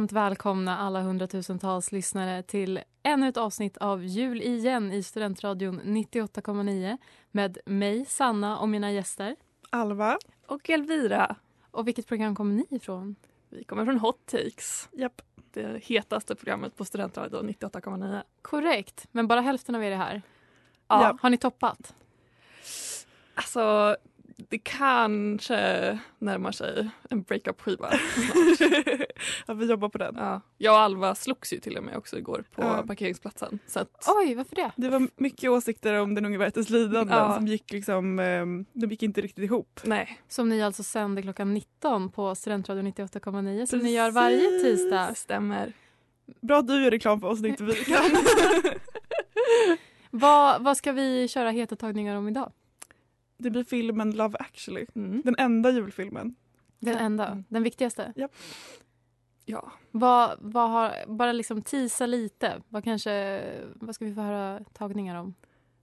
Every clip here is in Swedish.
Varmt välkomna alla hundratusentals lyssnare till ännu ett avsnitt av Jul igen i Studentradion 98,9 med mig, Sanna och mina gäster. Alva. Och Elvira. Och vilket program kommer ni ifrån? Vi kommer från Hot Takes. Japp. Det hetaste programmet på Studentradion 98,9. Korrekt, men bara hälften av er är här. Ja. Har ni toppat? Alltså, det kanske närmar sig en breakup-skiva Ja, vi jobbar på den. ja. Jag och Alva slogs ju till och med också igår på Ja. parkeringsplatsen. Så att, Oj, varför det? Det var mycket åsikter om den unge världens lidanden Ja. som gick liksom, eh, de gick inte riktigt ihop. nej. Som ni alltså sänder klockan 19 på Studentradion 98,9 som ni gör varje tisdag. Stämmer. Bra att du gör reklam för oss när inte vi kan. Vad, vad ska vi köra heta tagningar om idag? Det blir filmen Love actually. Mm. Den enda julfilmen. Den enda, Mm. den viktigaste? Ja. Vad, vad har, bara liksom tisa lite. Vad kanske, vad ska vi få höra tagningar om?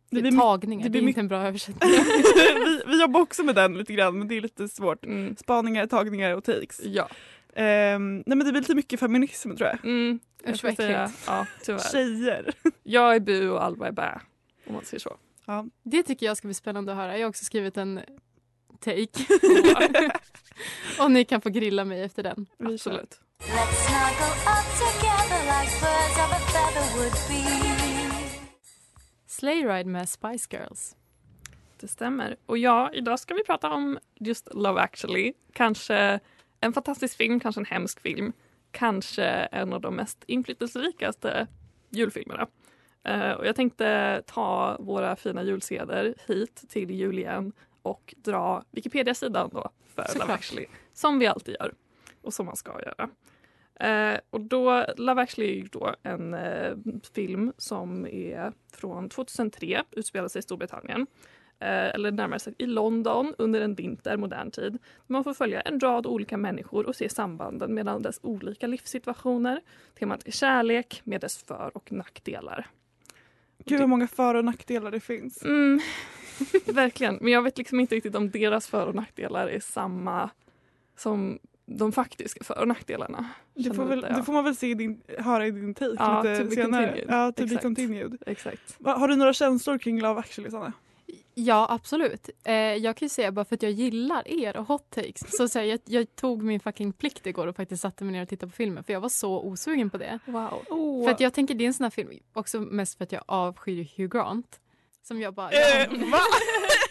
Det blir tagningar, det det, blir är my- inte en bra översättning. vi, vi jobbar också med den lite grann men det är lite svårt. Mm. Spaningar, tagningar och takes. Ja. Ehm, nej men det blir lite mycket feminism tror jag. Mm. Usch, vad äckligt. ja, tyvärr. Tjejer. Jag är bu och Alva är bä. Om man säger så. Ja. Det tycker jag ska bli spännande att höra. Jag har också skrivit en take. Och ni kan få grilla mig efter den. Absolut. Let's snuggle up together like birds of a feather would be. Sleigh Ride med Spice Girls. Det stämmer. Och ja, idag ska vi prata om just Love actually. Kanske en fantastisk film, kanske en hemsk film. Kanske en av de mest inflytelserikaste julfilmerna. Eh, och jag tänkte ta våra fina julseder hit till jul igen och dra Wikipedia-sidan då för Love actually. Som vi alltid gör och som man ska göra. Eh, och då, Love actually är ju då en eh, film som är från 2003, utspelar sig i Storbritannien eh, eller närmare sagt i London under en vinter, modern tid. Man får följa en rad olika människor och se sambanden mellan dess olika livssituationer. Temat är kärlek med dess för och nackdelar. Gud vad många för och nackdelar det finns. Mm, verkligen, men jag vet liksom inte riktigt om deras för och nackdelar är samma som de faktiska för och nackdelarna. Det får, väl, det får man väl se i din, höra i din take Ja, lite to be senare. continued. Ja, to be Exakt. continued. Exakt. Har du några känslor kring Love actually Sanna? Ja, absolut. Eh, jag kan ju säga bara för att jag gillar er och hot takes. Så, så här, jag, jag tog min fucking plikt igår och faktiskt satte mig ner och tittade på filmen för jag var så osugen på det. Wow. För att jag tänker det är en sån här film, också mest för att jag avskyr Hugh Grant. Som jag bara... Eh, jag, va?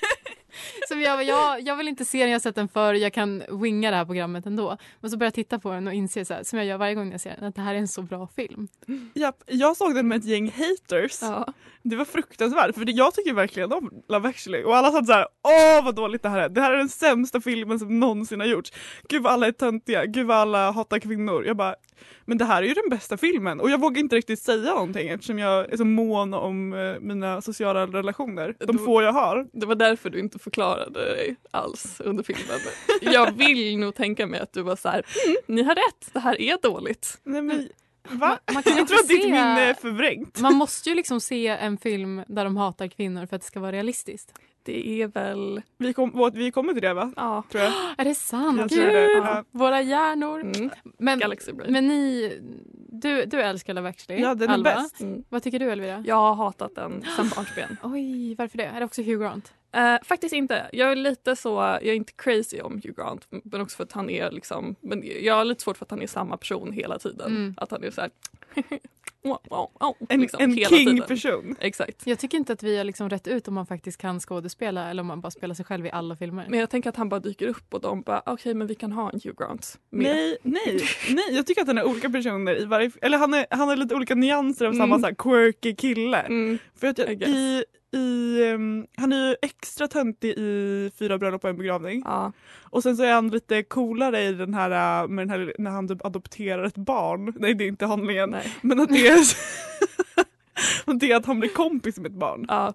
som jag, jag, jag vill inte se den, jag har sett den förr, jag kan winga det här programmet ändå. Men så börjar jag titta på den och inser så här, som jag gör varje gång jag ser den, att det här är en så bra film. Japp, jag såg den med ett gäng haters. Ja. Det var fruktansvärt för jag tycker verkligen om Love actually och alla satt så här: åh vad dåligt det här är. Det här är den sämsta filmen som någonsin har gjorts. Gud vad alla är töntiga, gud vad alla hatar kvinnor. Jag bara Men det här är ju den bästa filmen och jag vågar inte riktigt säga någonting eftersom jag är så mån om eh, mina sociala relationer. De Då- få jag har. Det var därför du inte förklarade dig alls under filmen. Jag vill nog tänka mig att du var så här, mm, ni har rätt, det här är dåligt. Nej, men, va? Man, man kan Jag inte tror att ditt se- minne är förvrängt. Man måste ju liksom se en film där de hatar kvinnor för att det ska vara realistiskt. Det är väl, Vi, kom, vi kommer till det va? ja. Tror jag. Är det sant? Jag tror det. Gud, Ja. Våra hjärnor. Mm. Men, Galaxy Brain. men ni, du, du älskar Love actually, Ja, den är Alva. bäst. Mm. Vad tycker du Elvira? Jag har hatat den sen barnsben. Oj, varför det? Är det också Hugh Grant? Eh, faktiskt inte. Jag är lite så, jag är inte crazy om Hugh Grant men också för att han är liksom, men jag har lite svårt för att han är samma person hela tiden. Mm. Att han är så här, wow, wow, wow, En, liksom, en tiden. king-person. Exakt. Jag tycker inte att vi har liksom rätt ut om man faktiskt kan skådespela eller om man bara spelar sig själv i alla filmer. Men jag tänker att han bara dyker upp och de bara, okej men vi kan ha en Hugh Grant. med." Nej, nej, nej, jag tycker att han är olika personer i varje, eller han är, han är lite olika nyanser av Mm. samma så här quirky kille. Mm, För att jag, I i, ehm, han är ju extra töntig i Fyra bröllop och en begravning. ja. Och sen så är han lite coolare i den här, äh, med den här när han typ adopterar ett barn. Nej det är inte handlingen. Nej. Men att det att det är att han blir kompis med ett barn. Ja.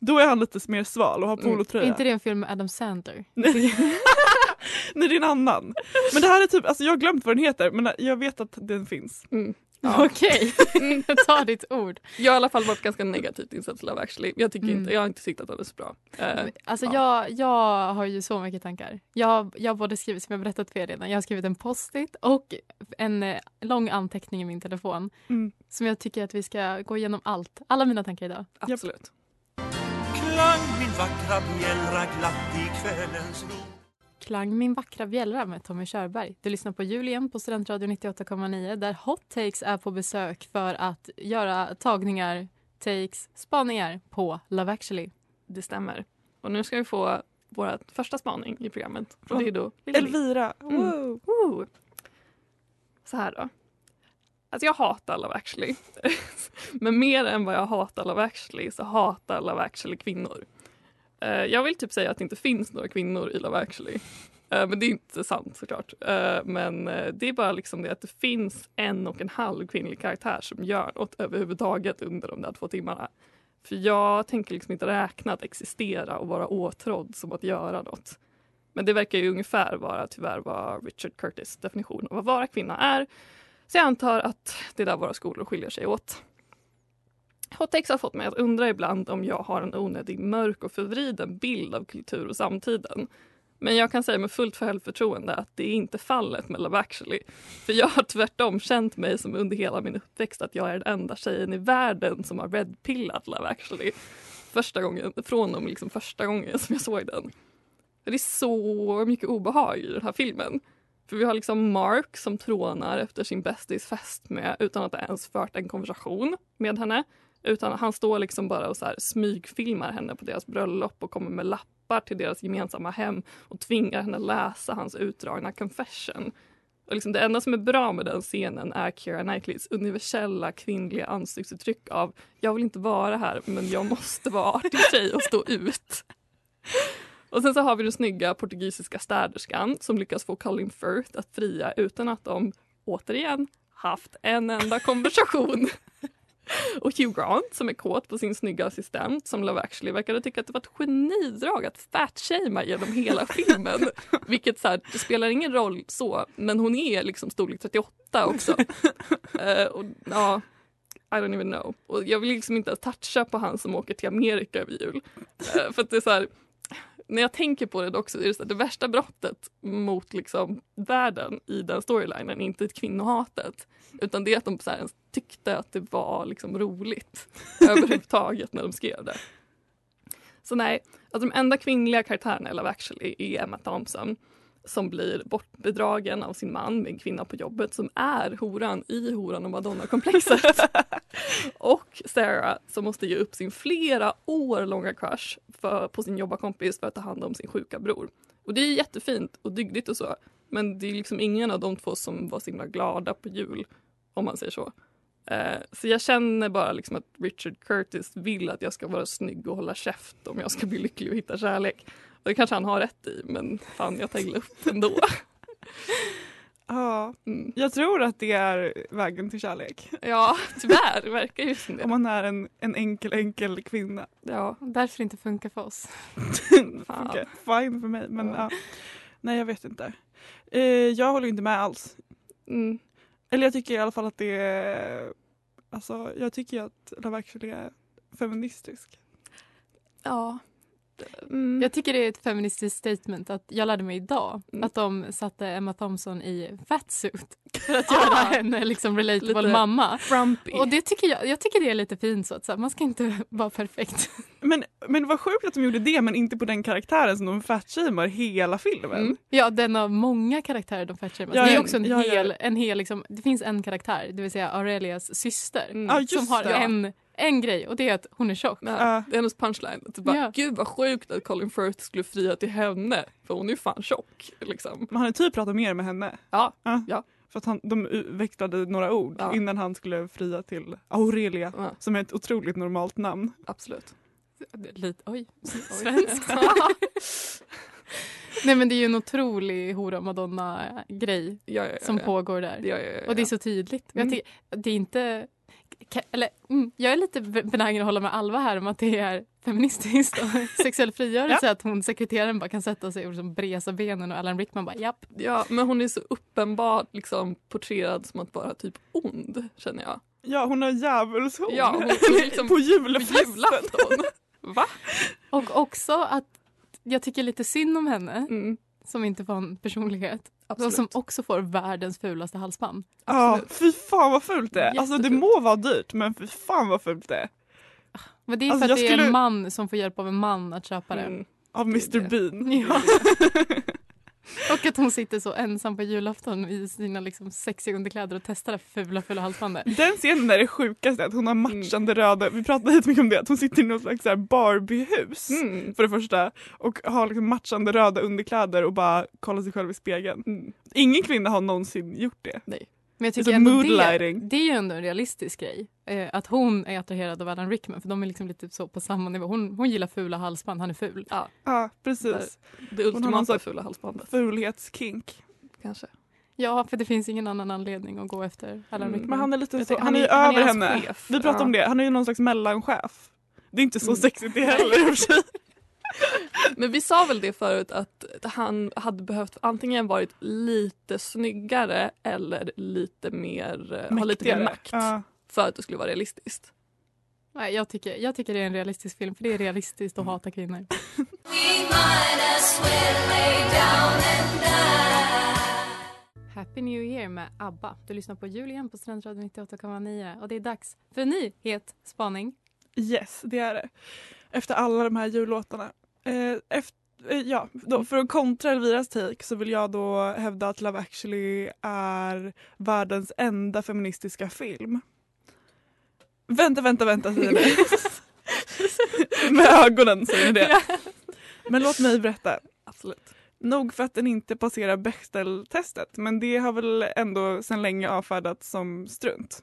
Då är han lite mer sval och har Mm. polotröja. Är inte det en film med Adam Sandler? Nej det är en annan. Men det här är typ, alltså jag har glömt vad den heter men jag vet att den finns. Mm. Ja. Okej, jag tar ditt ord. Jag har i alla fall varit ganska negativt inställd till Love actually. Jag, tycker Mm. inte, jag har inte tyckt att den är så bra. Eh, Alltså ja. jag, jag har ju så mycket tankar. Jag, jag har både skrivit, som jag berättat för er redan, jag har skrivit en post-it och en eh, lång anteckning i min telefon Mm. som jag tycker att vi ska gå igenom allt. Alla mina tankar idag. absolut. Klang min vackra bjällra glatt i kvällens ro Klang min vackra bjällra med Tommy Körberg. Du lyssnar på jul igen på Studentradio 98,9 där Hot Takes är på besök för att göra tagningar, takes, spaningar på Love actually. Det stämmer. Och nu ska vi få vår första spaning i programmet. Och det är då Lily. Elvira, Mm. wow. Woo. Så här då. Alltså jag hatar Love actually. Men mer än vad jag hatar Love actually så hatar Love actually kvinnor. Eh, jag vill typ säga att det inte finns några kvinnor i Love actually. Eh, men det är inte sant såklart. Eh, men det är bara liksom det att det finns en och en halv kvinnlig karaktär som gör något överhuvudtaget under de där två timmarna. För jag tänker liksom inte räkna att existera och vara åtrådd som att göra något. Men det verkar ju ungefär vara tyvärr vad Richard Curtis definition av att vara kvinna är. Så jag antar att det är där våra skolor skiljer sig åt. Hot takes har fått mig att undra ibland om jag har en onödig mörk och förvriden bild av kultur och samtiden. Men jag kan säga med fullt självförtroende att det är inte fallet med Love actually. För jag har tvärtom känt mig som under hela min uppväxt att jag är den enda tjejen i världen som har redpillat Love actually. Första gången, från och med liksom första gången som jag såg den. Det är så mycket obehag i den här filmen. För vi har liksom Mark som trånar efter sin bästis fästmö utan att ha ens fört en konversation med henne. Utan han står liksom bara och så här smygfilmar henne på deras bröllop och kommer med lappar till deras gemensamma hem och tvingar henne läsa hans utdragna confession. Och liksom det enda som är bra med den scenen är Keira Knightleys universella kvinnliga ansiktsuttryck av jag vill inte vara här men jag måste vara artig tjej och stå ut. Och sen så har vi den snygga portugisiska städerskan som lyckas få Colin Firth att fria utan att de, återigen, haft en enda konversation. Och Hugh Grant som är kåt på sin snygga assistent som Love actually verkade tycka att det var ett genidrag att fatshamea genom hela filmen. Vilket så här, det spelar ingen roll så, men hon är liksom storlek 38 också. Eh, och, ja, I don't even know. Och jag vill liksom inte toucha på han som åker till Amerika över jul. Eh, för det är så här, när jag tänker på det också, är det, så det värsta brottet mot liksom världen i den storylinen inte ett kvinnohatet. Utan det är att de så här, tyckte att det var liksom roligt överhuvudtaget när de skrev det. Så nej, alltså de enda kvinnliga karaktärerna i Love actually är Emma Thompson som blir bortbedragen av sin man med en kvinna på jobbet som är horan i horan och madonna-komplexet. och Sarah som måste ge upp sin flera år långa crush för, på sin jobbarkompis för att ta hand om sin sjuka bror. Och det är jättefint och dygdigt och så. Men det är liksom ingen av de två som var så himla glada på jul, om man säger så. Eh, så jag känner bara liksom att Richard Curtis vill att jag ska vara snygg och hålla käft om jag ska bli lycklig och hitta kärlek. Det kanske han har rätt i, men fan jag illa upp ändå. Ja, Mm. jag tror att det är vägen till kärlek. Ja, tyvärr det verkar ju som Om det. man är en, en enkel, enkel kvinna. Ja, Därför inte funkar för oss. Okej, fine för mig. Men Ja. ja. Nej, jag vet inte. Eh, jag håller inte med alls. Mm. Eller jag tycker i alla fall att det är... Alltså, jag tycker att Love actually är feministisk. Ja. Mm. Jag tycker det är ett feministiskt statement att jag lärde mig idag Mm. att de satte Emma Thompson i fatsuit för att göra henne liksom relatable Lite mamma. Frumpy. Och det tycker jag, jag tycker det är lite fint så att så här, man ska inte vara perfekt. Men, men var sjukt att de gjorde det men inte på den karaktären som de fatshamear hela filmen. Mm. Ja, den av många karaktärer de fatshamear. Ja, det är ja, också en ja, ja. hel, en hel liksom, det finns en karaktär, det vill säga Aurelias syster. Ja, just som har det. en, en grej och det är att hon är tjock. Ja, det är hennes punchline. Att bara, Ja. Gud vad sjukt att Colin Firth skulle fria till henne för hon är ju fan tjock. Liksom. Man hade typ pratat mer med henne. Ja, Ja. Ja. För att han, de växlade några ord Ja. innan han skulle fria till Aurelia. Ja. Som är ett otroligt normalt namn. absolut. Lite, oj, svenskt. Nej men det är ju en otrolig hora madonna-grej Ja, ja, ja, som ja. pågår där. Ja, ja, ja, Och det är så tydligt. Mm. Jag, tycker, det är inte... Eller, mm, jag är lite be- benägen att hålla med Alva här om att det är feministiskt och sexuell frigörelse att hon sekreteraren bara kan sätta sig och liksom bresa benen och Alan Rickman bara japp. Ja, men hon är så uppenbart liksom, porträtterad som att vara typ ond, känner jag. Ja hon har djävulshorn Ja, hon- hon liksom- på julafton. Va? Och också att jag tycker lite synd om henne Mm, som inte får en personlighet. Absolut. som också får världens fulaste halsband. Ja, fy fan vad fult det är. Alltså det må vara dyrt men fy fan vad fult det är. Men det är Alltså, för att jag det är skulle- en man som får hjälp av en man att köpa det. Mm. Av Mr. Bean. Ja. och att hon sitter så ensam på julafton i sina liksom sexiga underkläder och testar det fula fula halsbandet. Den scenen är det sjukaste, att hon har Mm. matchande röda, vi pratade jättemycket om det, att hon sitter i något slags Barbie-hus Mm. för det första och har liksom matchande röda underkläder och bara kollar sig själv i spegeln. Mm. Ingen kvinna har någonsin gjort det. Men jag Det är tycker så ändå mood det, lighting. det är ju ändå en realistisk grej. Eh, att hon är attraherad av Alan Rickman för de är liksom lite så på samma nivå. Hon, hon gillar fula halsband, han är ful. Ja, Ja precis. det ultimata fula halsbandet. Fulhetskink. Kanske. Ja, för det finns ingen annan anledning att gå efter Alan Mm. Rickman. Men han är lite så, tänker, han, han är ju är- han är över hans henne. chef. Vi pratade Ja. om det, han är ju någon slags mellanchef. Det är inte så Mm. sexigt det heller i och för sig. Men vi sa väl det förut att han hade behövt antingen varit lite snyggare eller lite mer, eh, ha lite mer makt Ja. för att det skulle vara realistiskt. Nej, jag, tycker, jag tycker det är en realistisk film för det är realistiskt att hata kvinnor. Happy New Year med ABBA. Du lyssnar på Julian på Studentradion 98,9 och det är dags för en ny het spaning. Yes, det är det. Efter alla de här jullåtarna. Eh, efter, eh, ja, då, för att kontra Elviras take så vill jag då hävda att Love actually är världens enda feministiska film. Vänta, vänta, vänta säger ni. Med ögonen säger ni det. Men låt mig berätta. Absolut. Nog för att den inte passerar Bechdel-testet men det har väl ändå sedan länge avfärdats som strunt.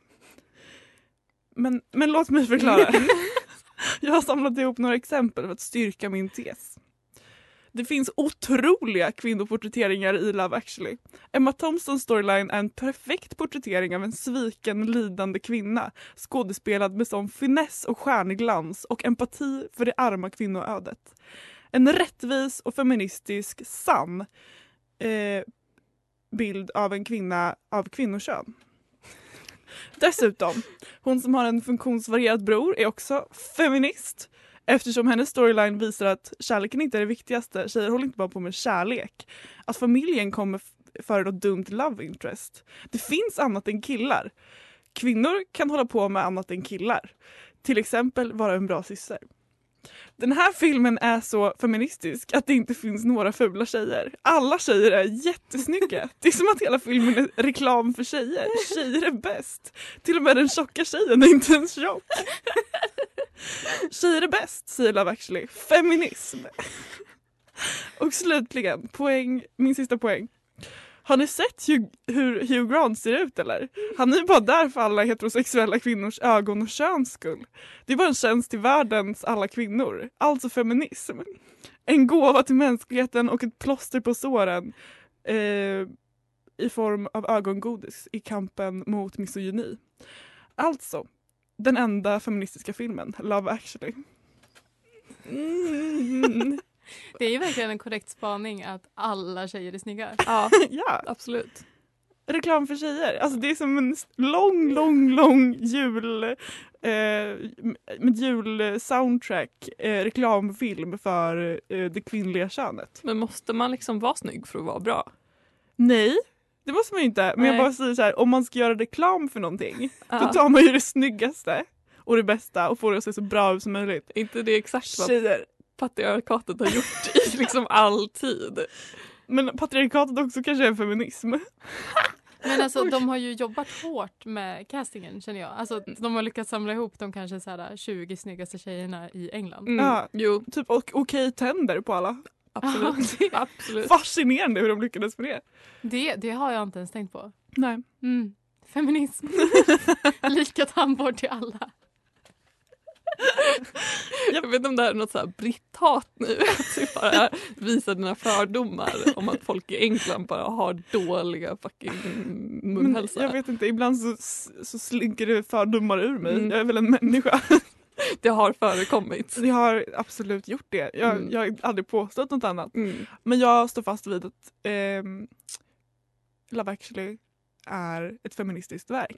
Men, men låt mig förklara. Jag har samlat ihop några exempel för att styrka min tes. Det finns otroliga kvinnoporträtteringar i Love actually. Emma Thompsons storyline är en perfekt porträttering av en sviken, lidande kvinna skådespelad med sån finess och stjärnglans och empati för det arma kvinnoödet. En rättvis och feministisk, sann eh, bild av en kvinna av kvinnokön. Dessutom, hon som har en funktionsvarierad bror är också feminist eftersom hennes storyline visar att kärleken inte är det viktigaste. Tjejer håller inte bara på med kärlek. Att familjen kommer före något dumt love interest. Det finns annat än killar. Kvinnor kan hålla på med annat än killar. Till exempel vara en bra syster. Den här filmen är så feministisk att det inte finns några fula tjejer. Alla tjejer är jättesnygga. Det är som att hela filmen är reklam för tjejer. Tjejer är bäst. Till och med den tjocka tjejen är inte ens tjock. Tjejer är bäst, säger Love actually. Feminism. Och slutligen, poäng, min sista poäng. Har ni sett Hugh, hur Hugh Grant ser ut eller? Han är ju bara där för alla heterosexuella kvinnors ögon och köns skull. Det är bara en tjänst till världens alla kvinnor. Alltså feminism. En gåva till mänskligheten och ett plåster på såren. Eh, i form av ögongodis i kampen mot misogyni. Alltså, den enda feministiska filmen, Love actually. Mm. Det är ju verkligen en korrekt spaning att alla tjejer är snygga. Ja, ja, absolut. reklam för tjejer. Alltså det är som en lång, lång, lång jul eh, med jul-soundtrack, eh, reklamfilm för eh, det kvinnliga könet. Men måste man liksom vara snygg för att vara bra? Nej, det måste man ju inte. Men jag Nej. bara säger så här, om man ska göra reklam för någonting då tar man ju det snyggaste och det bästa och får det att se så bra ut som möjligt. Inte det exakt vad Tjejer. Patriarkatet har gjort i liksom all tid? Men patriarkatet också kanske är feminism. Men alltså de har ju jobbat hårt med castingen känner jag. Alltså de har lyckats samla ihop de kanske så här 20 snyggaste tjejerna i England. Mm. Ja. Jo, Typ och okej tänder på alla. absolut. absolut. Fascinerande hur de lyckades med det. Det, det har jag inte ens tänkt på. Nej. Mm. Feminism. Lika tandvård till alla. Jag vet inte om det här är något så här britthat nu. Att bara visar dina fördomar om att folk i England bara har dåliga fucking Men munhälsa. jag vet inte, ibland så, så slinker det fördomar ur mig. Mm. Jag är väl en människa. Det har förekommit. Jag har absolut gjort det. Jag, Mm. jag har aldrig påstått något annat. Mm. Men jag står fast vid att ehm, Love actually är ett feministiskt verk.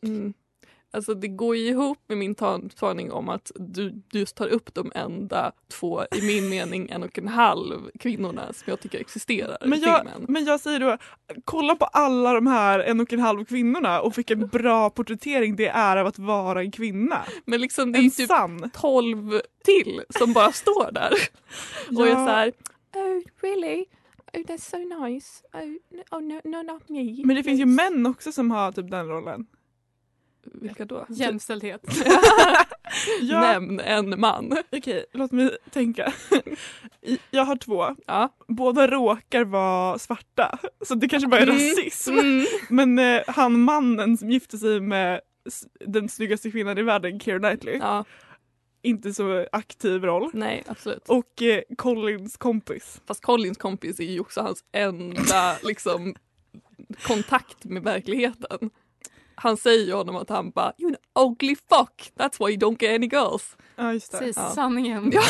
Alltså det går ju ihop med min spaning om att du just tar upp de enda två, i min mening, en och en halv kvinnorna som jag tycker existerar Men i jag, filmen. men jag säger då, kolla på alla de här en och en halv kvinnorna och vilken bra porträttering det är av att vara en kvinna. Men liksom det är En ju typ sann. 12 till som bara står där och är Ja. så här Oh really? Oh that's so nice. Oh, no, oh no, no not me. Men det finns ju please." män också som har typ den rollen. Vilka då? Jämställdhet. Ja, Nämn en man. Okej, låt mig tänka. Jag har två. Ja. Båda råkar vara svarta, så det kanske bara är Mm. rasism. Mm. Men eh, han mannen som gifte sig med den snyggaste kvinnan i världen, Keira Knightley, Ja, inte så aktiv roll. nej absolut. Och eh, Collins kompis. Fast Collins kompis är ju också hans enda liksom, kontakt med verkligheten. Han säger ju honom att han bara “You're an ugly fuck, that's why you don't get any girls”. Ja, just det. Precis, Ja. sanningen. Ja.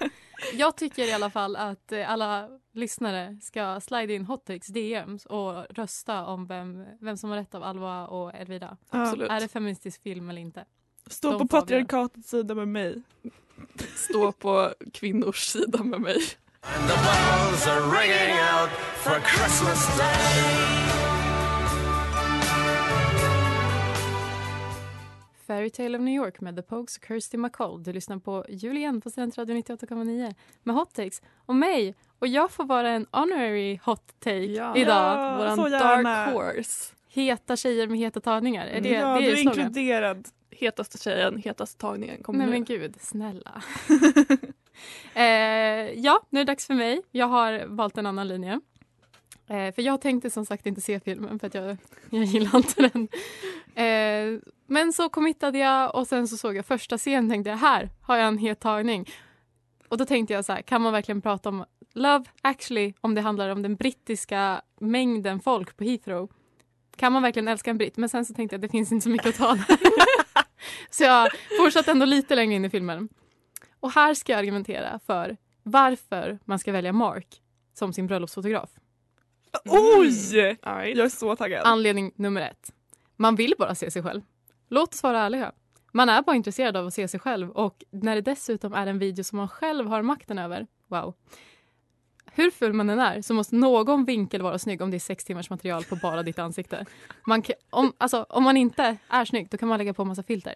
Jag tycker i alla fall att eh, alla lyssnare ska slide in hot takes DMs och rösta om vem, vem som har rätt av Alva och Elvira. Absolut. Är det feministisk film eller inte? Stå De på patriarkatets sida med mig. Stå på kvinnors sida med mig. Fairytale of New York med The Pogues och Kirsty MacColl. Du lyssnar på Julien på Studentradion 98,9 med hot takes och mig. Och jag får vara en honorary hot take Ja. idag. Ja, Våran dark horse. Heta tjejer med heta tagningar. Är det, ja, det du är är slogan? inkluderad. Hetaste tjejen, hetaste tagningen. Kommer Nej nu. men gud, snälla. eh, ja, nu är det dags för mig. Jag har valt en annan linje. Eh, för jag tänkte som sagt inte se filmen för att jag, jag gillar inte den. Eh, men så committade jag och sen så såg jag första scenen och tänkte jag här har jag en het tagning. Och då tänkte jag så här, kan man verkligen prata om Love actually om det handlar om den brittiska mängden folk på Heathrow? Kan man verkligen älska en britt? Men sen så tänkte jag det finns inte så mycket att ta där. Så jag fortsatte ändå lite längre in i filmen. Och här ska jag argumentera för varför man ska välja Mark som sin bröllopsfotograf. Oj! All right. Jag är så taggad. Anledning nummer ett. Man vill bara se sig själv. Låt oss vara ärliga. Man är bara intresserad av att se sig själv och när det dessutom är en video som man själv har makten över, wow. Hur ful man än är så måste någon vinkel vara snygg om det är sex timmars material på bara ditt ansikte. Man kan, om, alltså, om man inte är snygg då kan man lägga på massa filter.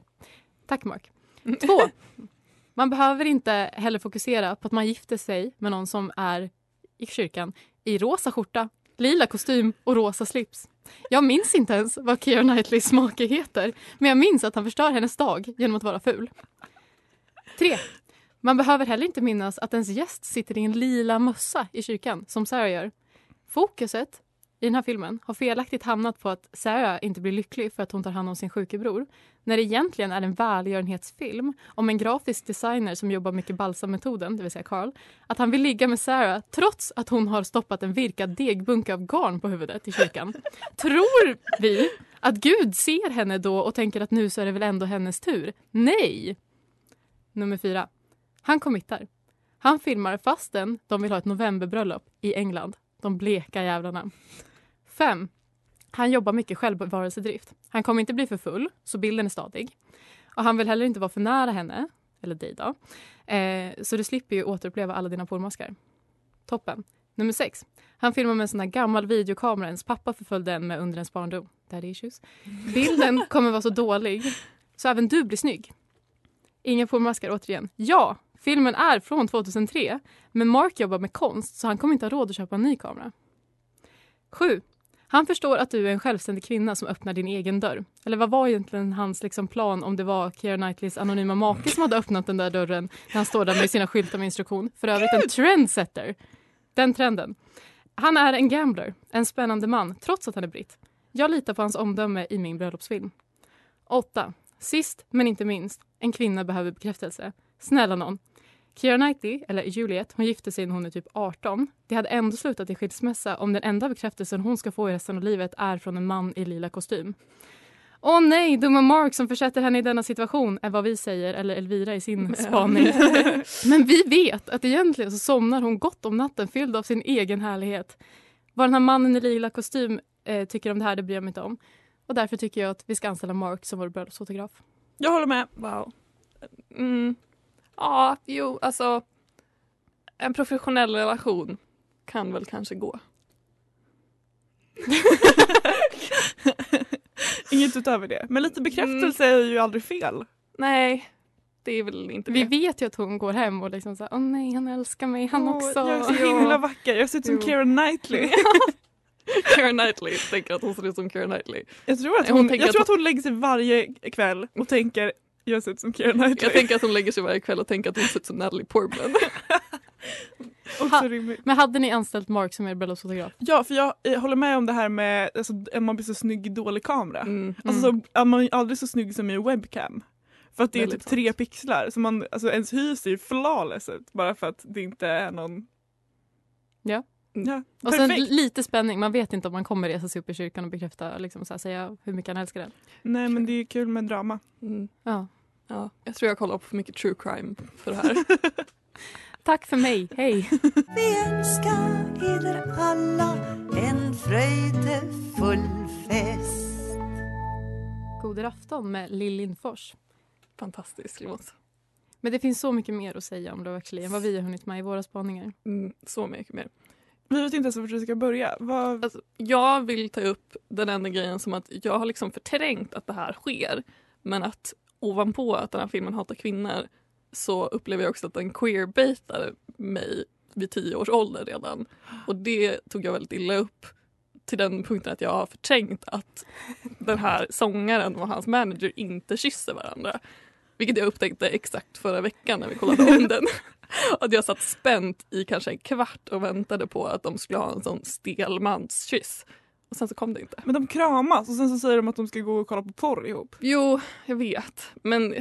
Tack Mark. Två. Man behöver inte heller fokusera på att man gifter sig med någon som är i kyrkan i rosa skjorta, lila kostym och rosa slips. Jag minns inte ens vad Keira Knightleys make heter men jag minns att han förstör hennes dag genom att vara ful. 3. Man behöver heller inte minnas att ens gäst sitter i en lila mössa i kyrkan som Sarah gör. Fokuset i den här filmen har felaktigt hamnat på att Sarah inte blir lycklig för att hon tar hand om sin sjuke bror när det egentligen är en välgörenhetsfilm om en grafisk designer som jobbar mycket balsammetoden, det vill säga Carl, att han vill ligga med Sarah trots att hon har stoppat en virkad degbunke av garn på huvudet i kyrkan. Tror vi att Gud ser henne då och tänker att nu så är det väl ändå hennes tur? Nej! Nummer fyra. Han committar. Han filmar fastän de vill ha ett novemberbröllop i England. De bleka jävlarna. 5. Han jobbar mycket självbevarelsedrift. Han kommer inte bli för full, så bilden är stadig. Och han vill heller inte vara för nära henne, eller dig då. Eh, så du slipper ju återuppleva alla dina pormaskar. Toppen. Nummer 6. Han filmar med en sån här gammal videokamera ens pappa förföljde en med under ens barndom. Daddy issues. Bilden kommer vara så dålig så även du blir snygg. Inga pormaskar återigen. Ja, filmen är från 2003 men Mark jobbar med konst så han kommer inte ha råd att köpa en ny kamera. 7. Han förstår att du är en självständig kvinna som öppnar din egen dörr. Eller vad var egentligen hans liksom plan om det var Keira Knightleys anonyma make som hade öppnat den där dörren när han står där med sina skyltar med instruktion. För övrigt en trendsetter. Den trenden. Han är en gambler, en spännande man, trots att han är britt. Jag litar på hans omdöme i min bröllopsfilm. 8. Sist men inte minst, en kvinna behöver bekräftelse. Snälla någon. Keira Knightley, eller Juliet, hon gifte sig när hon är typ 18. Det hade ändå slutat i skilsmässa om den enda bekräftelsen hon ska få i resten av livet är från en man i lila kostym. Åh nej, dumma Mark som försätter henne i denna situation är vad vi säger, eller Elvira i sin spaning. Men vi vet att egentligen så somnar hon gott om natten fylld av sin egen härlighet. Vad den här mannen i lila kostym eh, tycker om det här, det bryr jag mig inte om. Och därför tycker jag att vi ska anställa Mark som vår bröllopsfotograf. Jag håller med. Wow. Mm. Ja, jo, alltså en professionell relation kan väl kanske gå. Inget utöver det. Men lite bekräftelse är ju aldrig fel. Nej, det är väl inte Vi det. vet ju att hon går hem och liksom såhär, åh nej, han älskar mig, han Åh, också. Jag är så himla vacker. Jag ser ut som. Keira Knightley. Keira Knightley tänker att hon ser ut som Keira Knightley. Jag tror att Hon hon, jag att tror att hon lägger sig varje kväll och tänker jag ser ut som Keira Knightley. Jag tänker att hon lägger sig varje kväll och tänker att hon ser ut som Natalie Portman. Ha-. Men hade ni anställt Mark som er bröllopsfotograf? Ja, för jag, jag håller med om det här med alltså, att man blir så snygg i dålig kamera. Mm. Alltså så, är man ju aldrig så snygg som i en webcam. För att det är Väldigt typ tre pixlar. Så man, alltså, ens hy ser ju flawless ut bara för att det inte är någon... Ja. Ja, Och sen lite spänning, man vet inte om man kommer resa sig upp i kyrkan och bekräfta, liksom så här, säga hur mycket han älskar den. Nej men det är ju kul med drama. Mm. Ja. Ja, jag tror jag kollar på för mycket true crime för det här. Tack för mig, hej! Vi önskar eder alla en fröjdefull fest. God afton med Lill Lindfors. Fantastisk låt. Men det finns så mycket mer att säga om Love actually än vad vi har hunnit med i våra spaningar. Mm, så mycket mer. Vi vet inte ens vart vi ska börja. Vad... Alltså, jag vill ta upp den enda grejen som att jag har liksom förträngt att det här sker. Men att ovanpå att den här filmen hatar kvinnor så upplever jag också att den queerbaitar mig vid tio års ålder redan. Och det tog jag väldigt illa upp till den punkten att jag har förträngt att den här sångaren och hans manager inte kysser varandra. Vilket jag upptäckte exakt förra veckan när vi kollade om den. Att jag satt spänt i kanske en kvart och väntade på att de skulle ha en sån stel manskyss. Och sen så kom det inte. Men de kramas och sen så säger de att de ska gå och kolla på porr ihop. Jo, jag vet. Men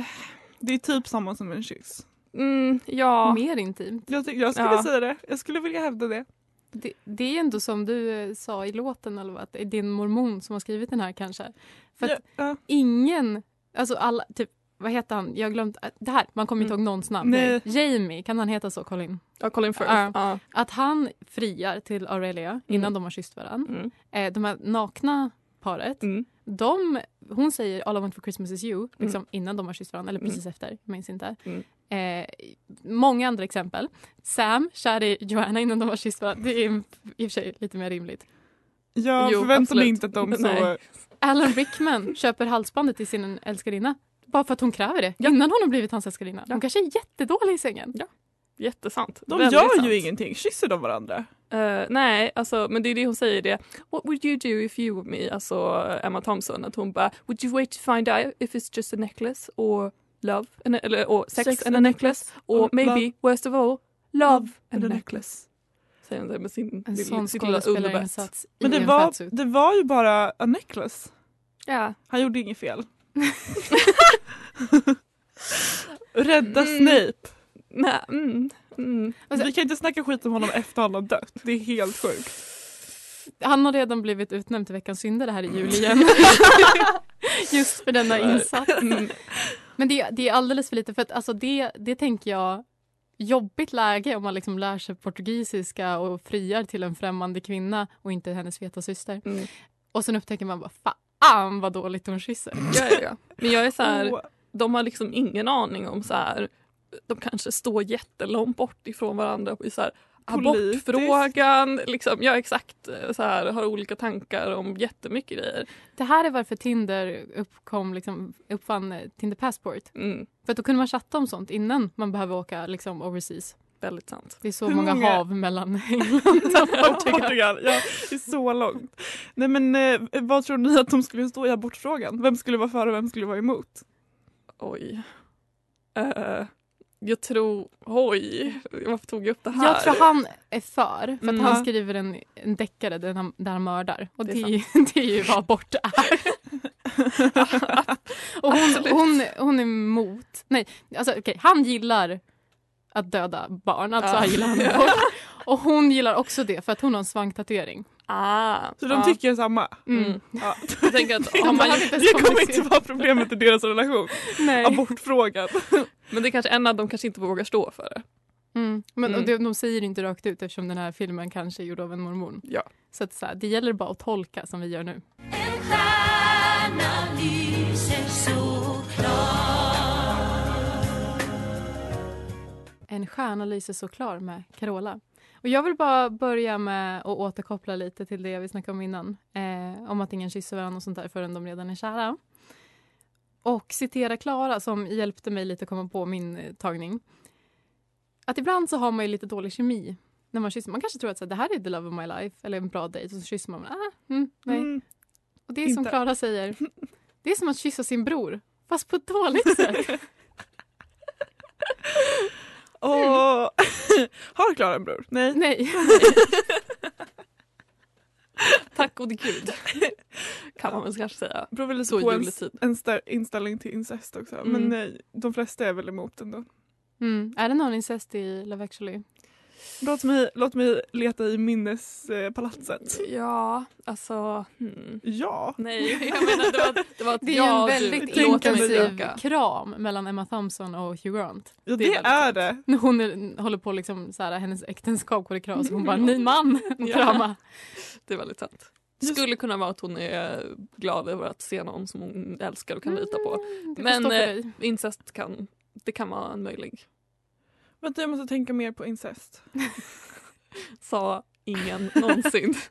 Det är typ samma som en kyss. mm, ja. Mer intimt. Jag, jag skulle Ja. säga det. Jag skulle vilja hävda det. Det, det är ändå som du eh, sa i låten, eller vad, att det är din mormon som har skrivit den här kanske. För att Ja, ja. ingen, alltså alla, typ, vad heter han? Jag har glömt, äh, det här, man kommer inte ihåg någons namn. Nej. Jamie, kan han heta så Colin? Ja, Colin Firth. Ja. Ja. Att han friar till Aurelia innan Mm. de har kysst varandra. Mm. Eh, de här nakna paret, Mm. de, hon säger All I want for Christmas is you liksom innan de har kysst varandra, eller Mm. precis efter, jag minns inte. Mm. Eh, många andra exempel. Sam kär i Joanna innan de har kysst varandra. Det är i och för sig lite mer rimligt. Jag förväntar mig inte att de så... Alan Rickman köper halsbandet till sin älskarinna bara för att hon kräver det innan hon har blivit hans älskarinna. Hon kanske är jättedålig i sängen. Jättesant. De Väldigt gör sant. ju ingenting. Kysser de varandra? Eh, nej, alltså, men det är det hon säger det. What would you do if you were me? Alltså Emma Thompson. Att hon bara, would you wait to find out if it's just a necklace or love? And, eller or sex, Sex and a a necklace? Or or maybe, love. worst of all, love and a necklace. säger hon det med sin, En sån lilla underbett. skådespelarinsats Men det var, det var ju bara a necklace. Ja. Han gjorde inget fel. Rädda Mm. Snape. Nej, mm, mm. Alltså- Vi kan inte snacka skit om honom efter han har dött. Det är helt sjukt. Han har redan blivit utnämnd till veckans syndare här i jul igen. Just för denna insats. Men det, det är alldeles för lite för att alltså det, det tänker jag jobbigt läge om man liksom lär sig portugisiska och friar till en främmande kvinna och inte hennes feta syster. Mm. Och sen upptäcker man bara fan vad dåligt hon kysser. Ja, ja, ja. Men jag är så här, Åh, de har liksom ingen aning om så här, de kanske står jättelångt bort ifrån varandra i så här, Politiskt. abortfrågan. Liksom, ja exakt, så här, har olika tankar om jättemycket grejer. Det här är varför Tinder uppkom, liksom, uppfann eh, Tinder Passport. Mm, För att då kunde man chatta om sånt innan man behöver åka liksom, overseas. väldigt sant. Det är så Hur många, många- hav mellan England och Portugal. Portugal. Ja, det är så långt. Nej men eh, vad tror ni att de skulle stå i abortfrågan? Vem skulle vara för och vem skulle vara emot? Oj. Eh, jag tror, oj, varför tog jag upp det här? Jag tror han är för, för Mm. han skriver en, en deckare där han, där han mördar. Och Det det, är det är ju vad abort är. och hon, hon, hon är emot. Nej, alltså okej, han gillar att döda barn, alltså Ja. han gillar abort. Och hon gillar också det för att hon har en svanktatuering. Ah, Så de ja. tycker samma? Mm. Ja. Jag tänker att har De man, Det kommer inte vara problemet i deras relation. Nej. Abortfrågan. men det är kanske en av dem kanske inte vågar stå för det. Mm. Men Mm. Och det, de säger inte rakt ut eftersom den här filmen kanske är gjord av en mormon. Ja. Så, att, så här, det gäller bara att tolka som vi gör nu. En stjärna lyser så klar En stjärna lyser så klar med Carola. Och jag vill bara börja med att återkoppla lite till det vi snackade om innan. Eh, om att ingen kysser varandra och sånt där förrän de redan är kära. Och citera Klara som hjälpte mig lite att komma på min eh, tagning. Att ibland så har man ju lite dålig kemi när man kysser. Man kanske tror att så här, det här är the love of my life eller en bra dejt och så kysser man. Ah, mm, nej. Mm. Och det är som. Klara säger. Det är som att kyssa sin bror. Fast på ett dåligt sätt. Och... Har Klara en bror? Nej. Nej. Tack gode gud. kan man väl kanske säga. Beror väl lite på ens, juletid. ens inställning till incest också. Mm. Men nej, de flesta är väl emot ändå. Mm. Är det någon incest i Love actually? Låt mig, låt mig leta i minnespalatset. Ja, alltså... Hmm. Ja. Nej, jag menar det var, det var ett Det är ja, en väldigt intensiv kram mellan Emma Thompson och Hugh Grant. Ja Det är det, är sant. det. När hon är, håller på liksom så här, hennes äktenskap går i kras och hon bara ny man och Ja. krama. Det är väldigt sant. Det skulle kunna vara att hon är glad över att se någon som hon älskar och kan lita på. Mm, Men, eh. Incest kan, det kan vara en möjlig. Vänta jag måste tänka mer på incest. Sa ingen någonsin.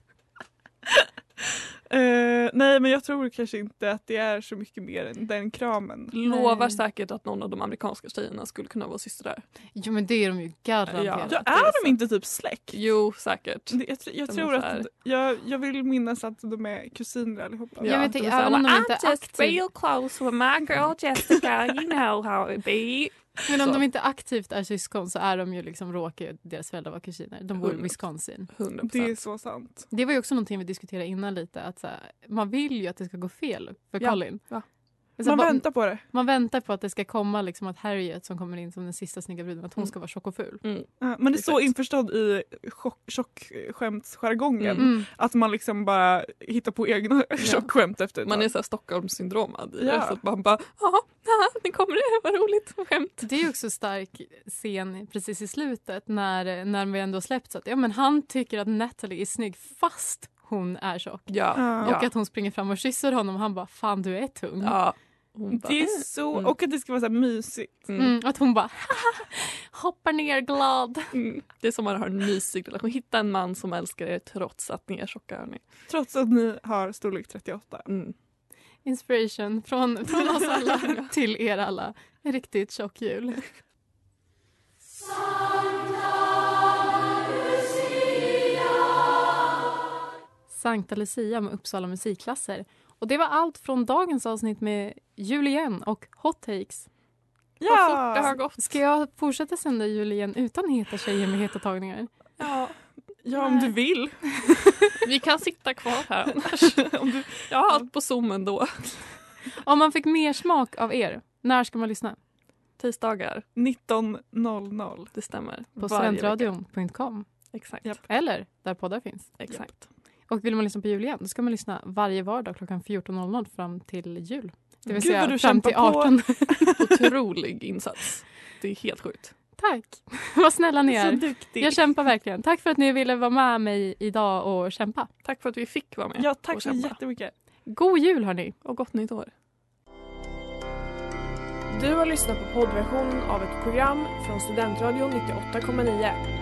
Eh, nej men jag tror kanske inte att det är så mycket mer än den kramen. Lovar Nej. säkert att någon av de amerikanska tjejerna skulle kunna vara systrar. Jo men det är de ju garanterat. Ja. Ja, är de inte typ släkt? Jo, säkert. Det- Jag, jag De tror att, jag, jag vill minnas att de är kusiner allihopa. Ja, men de tänk- är även om de "I'm inte är just aktiv- real close with my girl Jessica, you know how it be. Men om Så. de inte aktivt är syskon så är de ju liksom råkar deras föräldrar vara kusiner. De bor i Hundra. Wisconsin. 100 Det är så sant. Det var ju också någonting vi diskuterade innan lite att så här, man vill ju att det ska gå fel för Ja, Colin. ja. Man bara- väntar på det. man väntar på att det ska komma liksom att Harriet som kommer in som den sista snygga bruden att hon Mm. ska vara tjock och ful. Mm. Ja, Man är så Exakt. införstådd i chock- tjockskämtsjargongen Mm. att man liksom bara hittar på egna tjockskämt efter ett Man tag. är så här Stockholmssyndromad i Ja. det. Så att man bara, ja, ja, nu kommer det, vad roligt, skämt. Det är också stark scen precis i slutet när, när vi ändå släppt så att ja, men han tycker att Natalie är snygg fast hon är tjock. Ja, Ja. Och att hon springer fram och kysser honom och han bara fan du är tung. ja. Bara, Det är så, Mm. och att det ska vara så här mysigt. mm. Mm, att hon bara hoppar ner glad. Mm. Det är som att ha en mysig relation. Hitta en man som älskar er trots att ni är tjocka. hörni. Trots att ni har storlek 38. Mm. Inspiration från, från oss alla till er alla. En riktigt tjock jul. Sankta Lucia med Uppsala musikklasser. Och det var allt från dagens avsnitt med Jul igen och Hot Takes. Vad fort det har gått. Ska jag fortsätta sända jul igen utan heta tjejer med heta tagningar? Ja. Ja, om du vill. Vi kan sitta kvar här annars. Om du, Jag har allt på Zoom ändå. Om man fick mer smak av er, när ska man lyssna? Tisdagar, 19.00. det stämmer. På studentradion.com. Exakt. Eller där poddar finns. Exakt. Och vill man lyssna på jul igen, då ska man lyssna varje vardag klockan 14.00 fram till jul. Det vill Gud, säga du fram till kämpar på. 18. Otrolig insats. Det är helt sjukt. Tack! Vad snälla ni Så är. duktig. Jag kämpar verkligen. Tack för att ni ville vara med mig idag och kämpa. Tack för att vi fick vara med. Ja, tack så jättemycket. God jul hörni! Och gott nytt år. Du har lyssnat på poddversionen av ett program från Studentradion 98,9.